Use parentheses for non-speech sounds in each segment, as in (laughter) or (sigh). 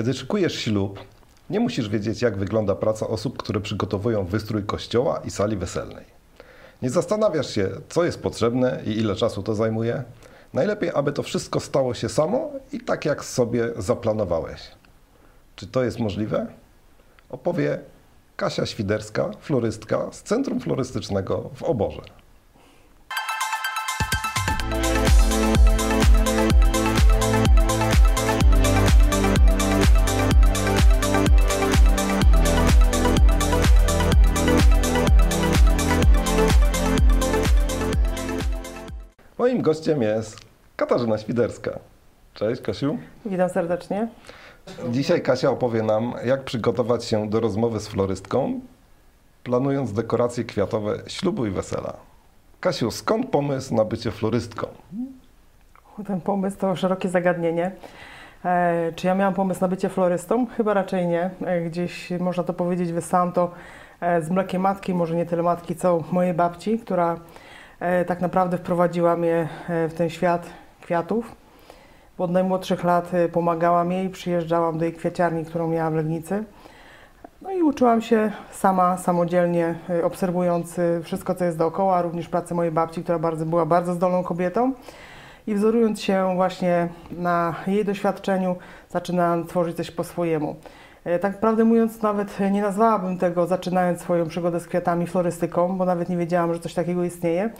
Kiedy szykujesz ślub, nie musisz wiedzieć, jak wygląda praca osób, które przygotowują wystrój kościoła i sali weselnej. Nie zastanawiasz się, co jest potrzebne i ile czasu to zajmuje. Najlepiej, aby to wszystko stało się samo i tak, jak sobie zaplanowałeś. Czy to jest możliwe? Opowie Kasia Świderska, florystka z Centrum Florystycznego w Oborze. Moim gościem jest Katarzyna Świderska. Cześć Kasiu. Witam serdecznie. Dzisiaj Kasia opowie nam, jak przygotować się do rozmowy z florystką, planując dekoracje kwiatowe ślubu i wesela. Kasiu, skąd pomysł na bycie florystką? Ten pomysł to szerokie zagadnienie. E, czy ja miałam pomysł na bycie florystą? Chyba raczej nie. E, gdzieś można to powiedzieć, wysłałam to e, z mlekiem matki, może nie tyle matki, co mojej babci, która tak naprawdę wprowadziła mnie e, w ten świat kwiatów. Od najmłodszych lat e, pomagałam jej, przyjeżdżałam do jej kwiaciarni, którą miałam w Legnicy. No i uczyłam się sama, samodzielnie, e, obserwując e, wszystko, co jest dookoła, również pracę mojej babci, która bardzo, była bardzo zdolną kobietą. I wzorując się właśnie na jej doświadczeniu, zaczynałam tworzyć coś po swojemu. E, Tak prawdę mówiąc, nawet nie nazwałabym tego, zaczynając swoją przygodę z kwiatami, florystyką, bo nawet nie wiedziałam, że coś takiego istnieje.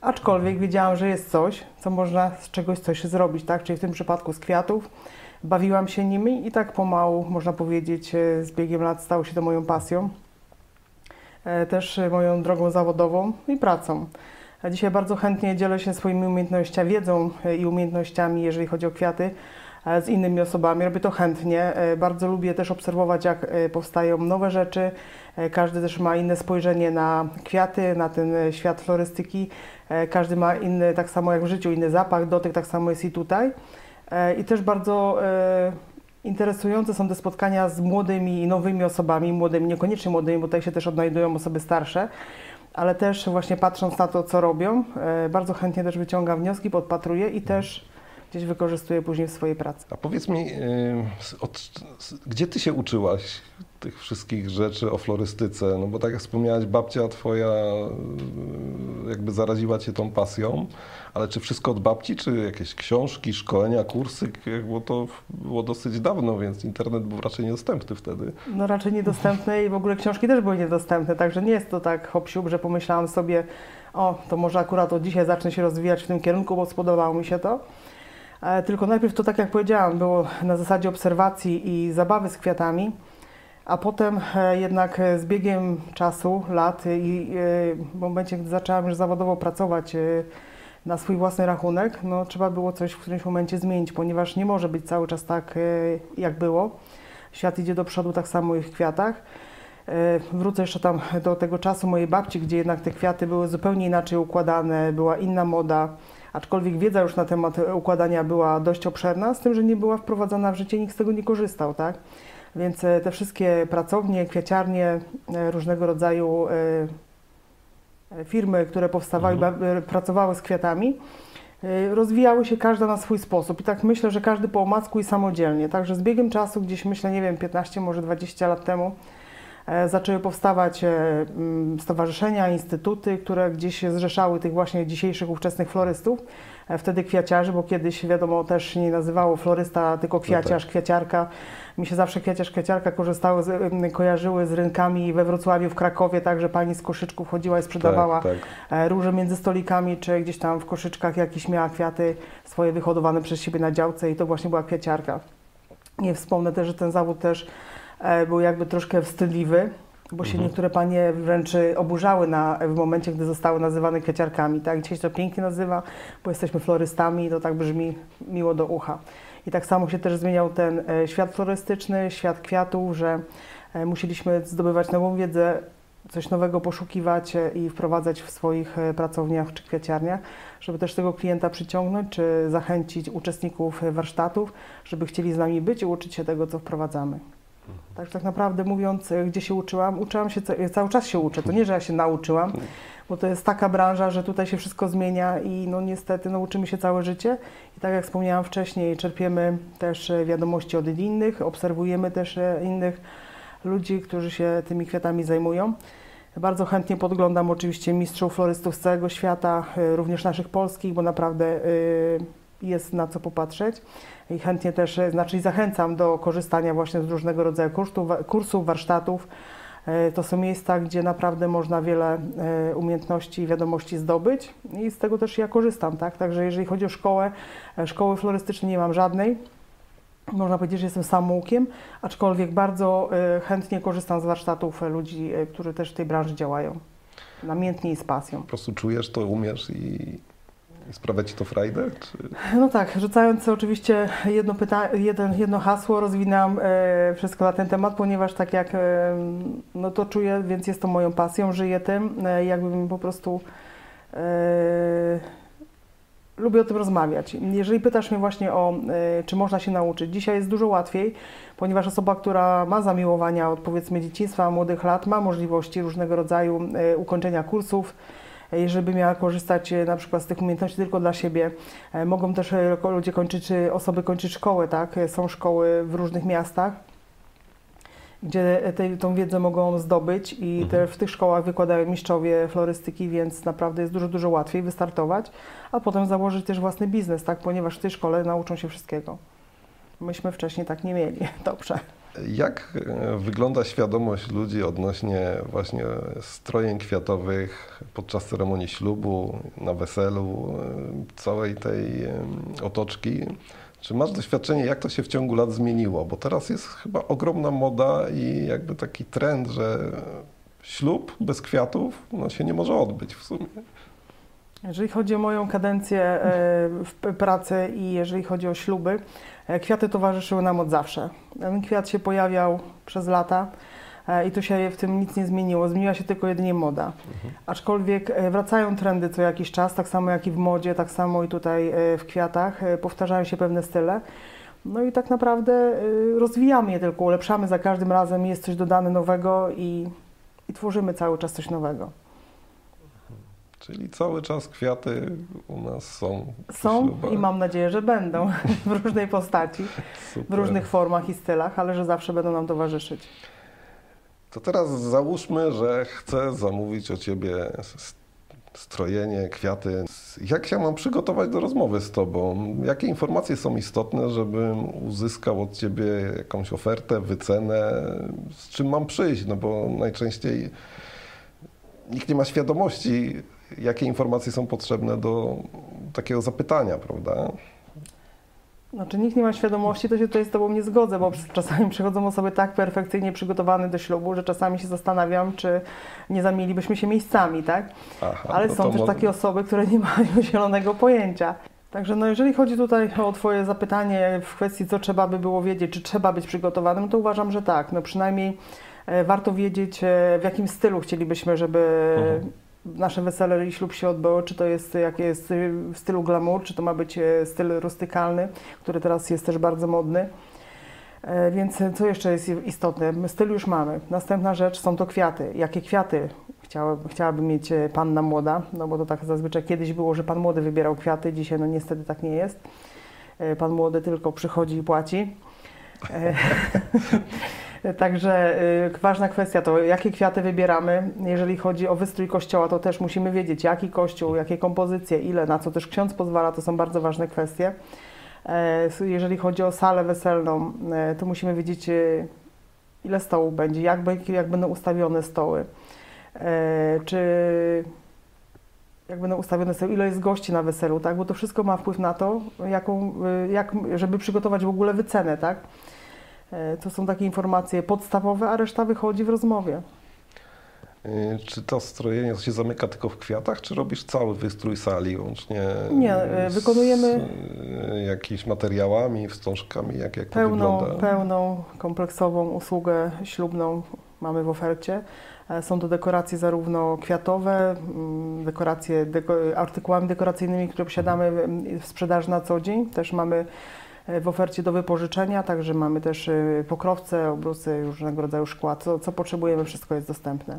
Aczkolwiek wiedziałam, że jest coś, co można z czegoś coś zrobić, tak? Czyli w tym przypadku z kwiatów. Bawiłam się nimi i tak pomału, można powiedzieć, e, z biegiem lat stało się to moją pasją. E, Też moją drogą zawodową i pracą. Dzisiaj bardzo chętnie dzielę się swoimi umiejętnościami, wiedzą i umiejętnościami, jeżeli chodzi o kwiaty, z innymi osobami. Robię to chętnie. E, Bardzo lubię też obserwować, jak e, powstają nowe rzeczy. E, Każdy też ma inne spojrzenie na kwiaty, na ten e, świat florystyki. E, Każdy ma inny, tak samo jak w życiu, inny zapach, dotyk, tak samo jest i tutaj. E, I też bardzo e, interesujące są te spotkania z młodymi i nowymi osobami, młodymi, niekoniecznie młodymi, bo tutaj się też odnajdują osoby starsze, ale też właśnie patrząc na to, co robią, e, bardzo chętnie też wyciągam wnioski, podpatruję i też gdzieś wykorzystuję później w swojej pracy. A powiedz mi, s- od, gdzie ty się uczyłaś tych wszystkich rzeczy o florystyce? No bo tak jak wspomniałaś, babcia twoja yy, jakby zaraziła cię tą pasją, ale czy wszystko od babci, czy jakieś książki, szkolenia, kursy? Bo to było dosyć dawno, więc internet był raczej niedostępny wtedy. No raczej niedostępne i w ogóle książki też były niedostępne, także nie jest to tak hop że pomyślałam sobie, o, to może akurat od dzisiaj zacznę się rozwijać w tym kierunku, bo spodobało mi się to. E, Tylko najpierw to tak jak powiedziałam, było na zasadzie obserwacji i zabawy z kwiatami, a potem e, jednak e, z biegiem czasu, lat i w momencie, gdy zaczęłam już zawodowo pracować na swój własny rachunek, no trzeba było coś w którymś momencie zmienić, ponieważ nie może być cały czas tak, jak było. Świat idzie do przodu tak samo i w kwiatach. Wrócę jeszcze tam do tego czasu mojej babci, gdzie jednak te kwiaty były zupełnie inaczej układane, była inna moda, aczkolwiek wiedza już na temat układania była dość obszerna, z tym, że nie była wprowadzana w życie, nikt z tego nie korzystał, tak? Więc e, te wszystkie pracownie, kwiaciarnie, e, różnego rodzaju e, firmy, które powstawały, e, pracowały z kwiatami, rozwijały się każda na swój sposób. I tak myślę, że każdy po omacku i samodzielnie. Także z biegiem czasu, gdzieś myślę, nie wiem, 15, może 20 lat temu, zaczęły powstawać e, mm, stowarzyszenia, instytuty, które gdzieś zrzeszały tych właśnie dzisiejszych ówczesnych florystów, e, wtedy kwiaciarzy, bo kiedyś wiadomo też nie nazywało florysta, tylko kwiaciarz, kwiaciarka. Mi się zawsze kwiaciarz, kwiaciarka korzystały, z, em, kojarzyły z rynkami we Wrocławiu, w Krakowie, także pani z koszyczków chodziła i sprzedawała Tak, tak. e, róże między stolikami, czy gdzieś tam w koszyczkach jakieś miała kwiaty swoje wyhodowane przez siebie na działce i to właśnie była kwiaciarka. Nie wspomnę też, że ten zawód też e, był jakby troszkę wstydliwy, bo się niektóre panie wręcz e, oburzały na, w momencie, gdy zostały nazywane kwiaciarkami. Tak? Dzisiaj się to pięknie nazywa, bo jesteśmy florystami i to tak brzmi miło do ucha. I tak samo się też zmieniał ten e, świat florystyczny, świat kwiatów, że e, musieliśmy zdobywać nową wiedzę, coś nowego poszukiwać e, i wprowadzać w swoich e, pracowniach czy kwiaciarniach, żeby też tego klienta przyciągnąć, czy zachęcić uczestników e, warsztatów, żeby chcieli z nami być i uczyć się tego, co wprowadzamy. Tak, tak naprawdę mówiąc, e, gdzie się uczyłam, uczyłam się, ca- cały czas się uczę. To nie, że ja się nauczyłam, bo to jest taka branża, że tutaj się wszystko zmienia i no niestety no, uczymy się całe życie. I tak jak wspomniałam wcześniej, czerpiemy też e, wiadomości od innych, obserwujemy też e, innych ludzi, którzy się tymi kwiatami zajmują. Bardzo chętnie podglądam oczywiście mistrzów florystów z całego świata, e, również naszych polskich, bo naprawdę e, jest na co popatrzeć. I chętnie też, e, znaczy zachęcam do korzystania właśnie z różnego rodzaju kursów, kursów warsztatów. E, To są miejsca, gdzie naprawdę można wiele e, umiejętności i wiadomości zdobyć i z tego też ja korzystam, tak? Także jeżeli chodzi o szkołę, szkoły florystycznej nie mam żadnej. Można powiedzieć, że jestem samoukiem, aczkolwiek bardzo chętnie korzystam z warsztatów ludzi, którzy też w tej branży działają. Namiętnie i z pasją. Po prostu czujesz to, umiesz i sprawia ci to frajdę? Czy... No tak, rzucając oczywiście jedno, pyta- jeden, jedno hasło, rozwinęłam e, wszystko na ten temat, ponieważ tak jak e, no to czuję, więc jest to moją pasją, żyję tym, e, jakbym po prostu e, lubię o tym rozmawiać. Jeżeli pytasz mnie właśnie o, e, czy można się nauczyć, dzisiaj jest dużo łatwiej, ponieważ osoba, która ma zamiłowania od powiedzmy dzieciństwa, młodych lat, ma możliwości różnego rodzaju e, ukończenia kursów, jeżeli by miała korzystać e, na przykład z tych umiejętności tylko dla siebie. E, Mogą też e, ludzie kończyć, czy osoby kończyć szkołę, tak? Są szkoły w różnych miastach, gdzie te, tą wiedzę mogą zdobyć i te, w tych szkołach wykładają mistrzowie florystyki, więc naprawdę jest dużo, dużo łatwiej wystartować, a potem założyć też własny biznes, tak? Ponieważ w tej szkole nauczą się wszystkiego. Myśmy wcześniej tak nie mieli. (laughs) Dobrze. Jak e, wygląda świadomość ludzi odnośnie właśnie strojeń kwiatowych podczas ceremonii ślubu, na weselu, e, całej tej otoczki? Czy masz doświadczenie, jak to się w ciągu lat zmieniło? Bo teraz jest chyba ogromna moda i jakby taki trend, że ślub bez kwiatów no, się nie może odbyć w sumie. Jeżeli chodzi o moją kadencję e, w pracy i jeżeli chodzi o śluby, e, kwiaty towarzyszyły nam od zawsze. Ten kwiat się pojawiał przez lata e, i tu się w tym nic nie zmieniło. Zmieniła się tylko jedynie moda. Aczkolwiek e, wracają trendy co jakiś czas, tak samo jak i w modzie, tak samo i tutaj w kwiatach. Powtarzają się pewne style. No i tak naprawdę rozwijamy je tylko, ulepszamy za każdym razem, jest coś dodane nowego i, i tworzymy cały czas coś nowego. Czyli cały czas kwiaty u nas są. Są ślubach. i mam nadzieję, że będą (laughs) w różnej postaci, w Super. różnych formach i stylach, ale że zawsze będą nam towarzyszyć. To teraz załóżmy, że chcę zamówić o ciebie strojenie, kwiaty. Jak się mam przygotować do rozmowy z tobą? Jakie informacje są istotne, żebym uzyskał od ciebie jakąś ofertę, wycenę? Z czym mam przyjść? No bo najczęściej nikt nie ma świadomości, jakie informacje są potrzebne do takiego zapytania, prawda? Znaczy nikt nie ma świadomości, to się tutaj z Tobą nie zgodzę, bo czasami przychodzą osoby tak perfekcyjnie przygotowane do ślubu, że czasami się zastanawiam, czy nie zamienilibyśmy się miejscami, tak? Aha, Ale no są też może- takie osoby, które nie (laughs) mają zielonego pojęcia. Także no jeżeli chodzi tutaj o Twoje zapytanie w kwestii, co trzeba by było wiedzieć, czy trzeba być przygotowanym, to uważam, że tak. No przynajmniej e, warto wiedzieć, e, w jakim stylu chcielibyśmy, żeby Mhm. Nasze wesele i ślub się odbyło, czy to jest jakie jest y, w stylu glamour, czy to ma być e, styl rustykalny, który teraz jest też bardzo modny. E, Więc co jeszcze jest istotne? Styl już mamy. Następna rzecz są to kwiaty. Jakie kwiaty chciałabym, chciałabym mieć e, panna młoda? No bo to tak zazwyczaj kiedyś było, że pan młody wybierał kwiaty, dzisiaj no niestety tak nie jest. E, Pan młody tylko przychodzi i płaci. (laughs) (laughs) Także y, ważna kwestia to, jakie kwiaty wybieramy. Jeżeli chodzi o wystrój kościoła, to też musimy wiedzieć, jaki kościół, jakie kompozycje, ile, na co też ksiądz pozwala, to są bardzo ważne kwestie. E, Jeżeli chodzi o salę weselną, e, to musimy wiedzieć, e, ile stołów będzie, jak, jak będą ustawione stoły, e, czy jak będą ustawione stoły, ile jest gości na weselu, tak? Bo to wszystko ma wpływ na to, jaką, e, jak, żeby przygotować w ogóle wycenę, tak? E, To są takie informacje podstawowe, a reszta wychodzi w rozmowie. Y, Czy to strojenie się zamyka tylko w kwiatach, czy robisz cały wystrój sali łącznie Nie, e, z wykonujemy- jakimiś materiałami, wstążkami, jak, jak to Pełną, wygląda? pełną, kompleksową usługę ślubną mamy w ofercie. E, Są to dekoracje zarówno kwiatowe, mm, dekoracje deko, artykułami dekoracyjnymi, które posiadamy w- w sprzedaży na co dzień. Też mamy e, w ofercie do wypożyczenia, także mamy też e, pokrowce, obrusy, różnego rodzaju szkła. Co, co potrzebujemy, wszystko jest dostępne.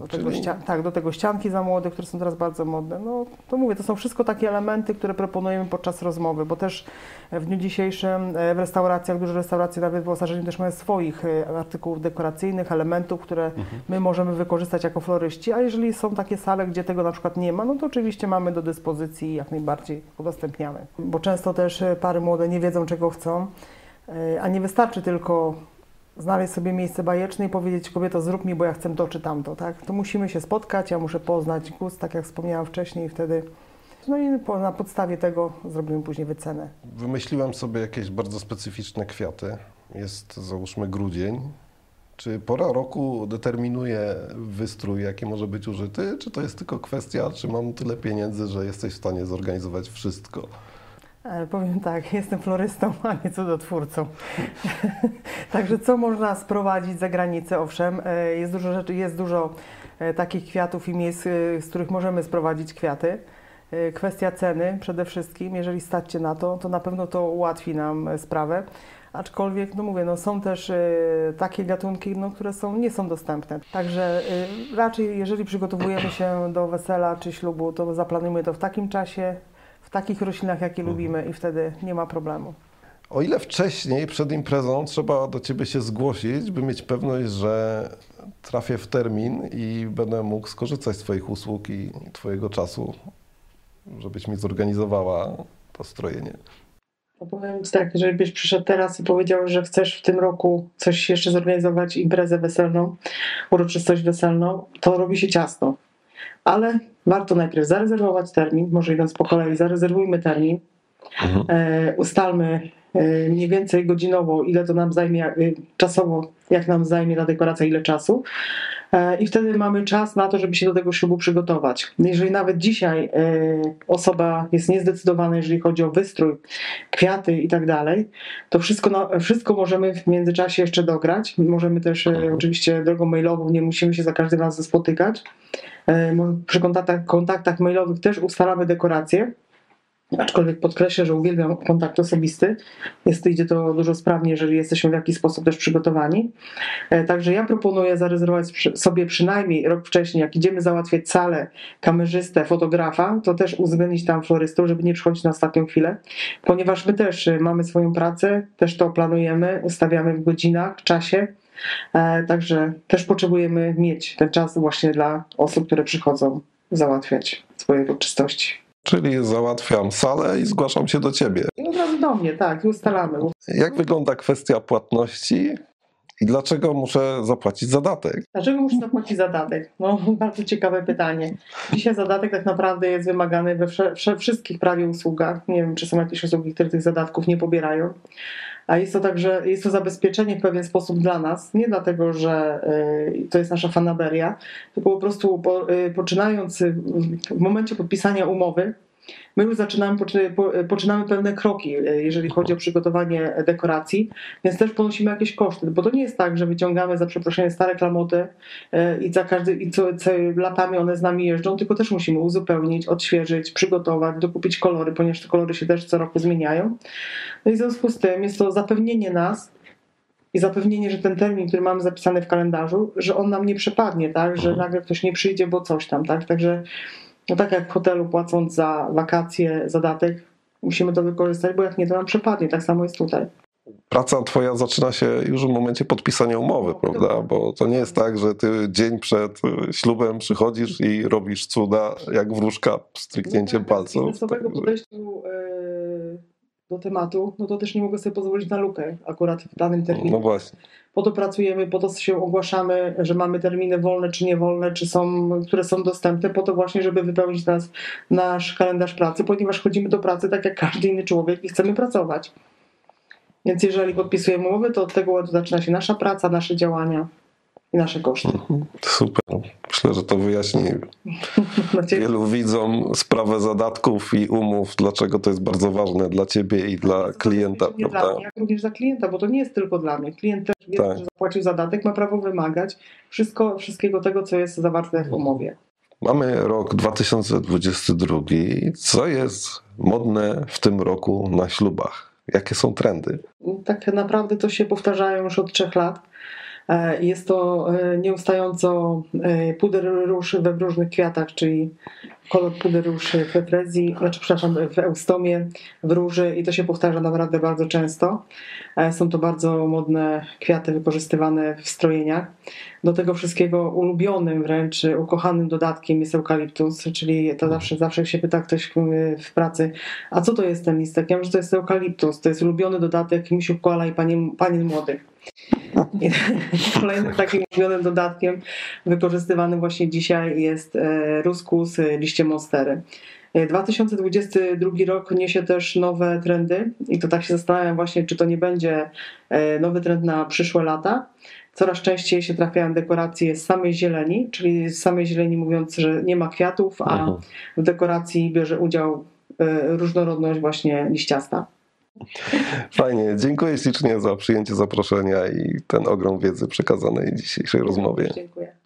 Do tego, Czyli- tak, do tego ścianki za młode, które są teraz bardzo modne. No to mówię, to są wszystko takie elementy, które proponujemy podczas rozmowy, bo też w dniu dzisiejszym e, w restauracjach, duże restauracje nawet wyposażeni też mają swoich e, artykułów dekoracyjnych, elementów, które my możemy wykorzystać jako floryści, a jeżeli są takie sale, gdzie tego na przykład nie ma, no to oczywiście mamy do dyspozycji i jak najbardziej udostępniamy. Bo często też e, pary młode nie wiedzą, czego chcą, a nie wystarczy tylko znaleźć sobie miejsce bajeczne i powiedzieć kobieto zrób mi, bo ja chcę to czy tamto, tak? To musimy się spotkać, ja muszę poznać gust, tak jak wspomniałam wcześniej i wtedy no i po, na podstawie tego zrobimy później wycenę. Wymyśliłem sobie jakieś bardzo specyficzne kwiaty. Jest załóżmy grudzień. Czy pora roku determinuje wystrój, jaki może być użyty? Czy to jest tylko kwestia, czy mam tyle pieniędzy, że jesteś w stanie zorganizować wszystko? Powiem tak, (laughs) jestem florystą, a nie cudotwórcą. (laughs) Także co można sprowadzić za granicę? Owszem, e, jest dużo rzeczy, jest dużo e, takich kwiatów i miejsc, e, z których możemy sprowadzić kwiaty. Kwestia ceny przede wszystkim, jeżeli stać się na to, to na pewno to ułatwi nam sprawę. Aczkolwiek, no mówię, no są też takie gatunki, no, które są, nie są dostępne. Także raczej, jeżeli przygotowujemy się do wesela czy ślubu, to zaplanujmy to w takim czasie, w takich roślinach, jakie lubimy i wtedy nie ma problemu. O ile wcześniej, przed imprezą, trzeba do ciebie się zgłosić, by mieć pewność, że trafię w termin i będę mógł skorzystać z Twoich usług i Twojego czasu, żebyś mi zorganizowała to strojenie. No powiem tak, jeżeli byś przyszedł teraz i powiedział, że chcesz w tym roku coś jeszcze zorganizować, imprezę weselną, uroczystość weselną, to robi się ciasno. Ale warto najpierw zarezerwować termin, może idąc po kolei, zarezerwujmy termin, e, ustalmy e, mniej więcej godzinowo, ile to nam zajmie, e, czasowo, jak nam zajmie ta dekoracja, ile czasu. E, I wtedy mamy czas na to, żeby się do tego ślubu przygotować. Jeżeli nawet dzisiaj e, osoba jest niezdecydowana, jeżeli chodzi o wystrój, kwiaty i tak dalej, to wszystko, wszystko możemy w międzyczasie jeszcze dograć. Możemy też e, oczywiście drogą mailową, nie musimy się za każdym razem spotykać. Przy kontaktach, kontaktach mailowych też ustalamy dekoracje. Aczkolwiek podkreślę, że uwielbiam kontakt osobisty. Jest, idzie to dużo sprawniej, jeżeli jesteśmy w jakiś sposób też przygotowani. E, Także ja proponuję zarezerwować sobie przynajmniej rok wcześniej, jak idziemy załatwiać salę, kamerzystę, fotografa, to też uwzględnić tam florystów, żeby nie przychodzić na ostatnią chwilę, ponieważ my też e, mamy swoją pracę, też to planujemy, ustawiamy w godzinach, czasie. E, Także też potrzebujemy mieć ten czas właśnie dla osób, które przychodzą załatwiać swoje uroczystości. Czyli załatwiam salę i zgłaszam się do ciebie. I od razu do mnie, tak, i ustalamy. Jak wygląda kwestia płatności i dlaczego muszę zapłacić zadatek? Dlaczego muszę zapłacić zadatek? No, (laughs) bardzo ciekawe pytanie. Dzisiaj zadatek tak naprawdę jest wymagany we wszystkich prawie usługach. Nie wiem, czy są jakieś usługi, które tych zadatków nie pobierają. A jest to także, jest to zabezpieczenie w pewien sposób dla nas. Nie dlatego, że y, to jest nasza fanaberia, tylko po prostu po, y, poczynając y, w momencie podpisania umowy, my już zaczynamy, po, poczynamy pewne kroki, y, jeżeli chodzi o przygotowanie dekoracji, więc też ponosimy jakieś koszty, bo to nie jest tak, że wyciągamy za przeproszenie stare klamoty e, i za każdy, i co, co latami one z nami jeżdżą, tylko też musimy uzupełnić, odświeżyć, przygotować, dokupić kolory, ponieważ te kolory się też co roku zmieniają. No i w związku z tym jest to zapewnienie nas i zapewnienie, że ten termin, który mamy zapisany w kalendarzu, że on nam nie przepadnie, tak, że nagle ktoś nie przyjdzie, bo coś tam, tak, także no tak jak w hotelu płacąc za wakacje, zadatek, musimy to wykorzystać, bo jak nie, to nam przepadnie, tak samo jest tutaj. Praca twoja zaczyna się już w momencie podpisania umowy, prawda? Bo to nie jest tak, że ty dzień przed ślubem przychodzisz i robisz cuda jak wróżka stryknięciem No tak, Z palców. biznesowego Także- podejściu e, do tematu, no to też nie mogę sobie pozwolić na lukę akurat w danym terminie. No właśnie. Po to pracujemy, po to się ogłaszamy, że mamy terminy wolne czy niewolne, czy są, które są dostępne, po to właśnie, żeby wypełnić nas, nasz kalendarz pracy, ponieważ chodzimy do pracy tak jak każdy inny człowiek i chcemy pracować. Więc jeżeli podpisujemy umowę, to od tego zaczyna się nasza praca, nasze działania i nasze koszty. Mhm. Super. Myślę, że to wyjaśni (laughs) wielu widzom sprawę zadatków i umów, dlaczego to jest bardzo ważne dla ciebie i dla klienta, Nie dla prawda? mnie, jak również dla klienta, bo to nie jest tylko dla mnie. Klient też wie, Tak. że zapłacił zadatek, ma prawo wymagać wszystko, wszystkiego tego, co jest zawarte w umowie. Mamy rok 2022. Co jest modne w tym roku na ślubach? Jakie są trendy? Tak naprawdę to się powtarzają już od trzech lat. E, Jest to e, nieustająco e, puder róż we w różnych kwiatach, czyli kolor puder róż we frezji, znaczy przepraszam, w eustomie, w róży i to się powtarza naprawdę bardzo często. Są to bardzo modne kwiaty wykorzystywane w strojeniach. Do tego wszystkiego ulubionym wręcz, ukochanym dodatkiem jest eukaliptus, czyli to zawsze, zawsze się pyta ktoś w- w pracy, a co to jest ten listek? Ja mówię, że to jest eukaliptus, to jest ulubiony dodatek misiów koala i panien, panien młodych. I (laughs) kolejnym takim ulubionym dodatkiem wykorzystywanym właśnie dzisiaj jest e, ruskus, e, liście monstery. E, 2022 rok niesie też nowe trendy i to tak się zastanawiam właśnie, czy to nie będzie e, nowy trend na przyszłe lata. Coraz częściej się trafiają dekoracje z samej zieleni, czyli z samej zieleni mówiąc, że nie ma kwiatów, a w dekoracji bierze udział e, różnorodność właśnie liściasta. Fajnie, dziękuję ślicznie za przyjęcie zaproszenia i ten ogrom wiedzy przekazanej dzisiejszej rozmowie. Dziękuję.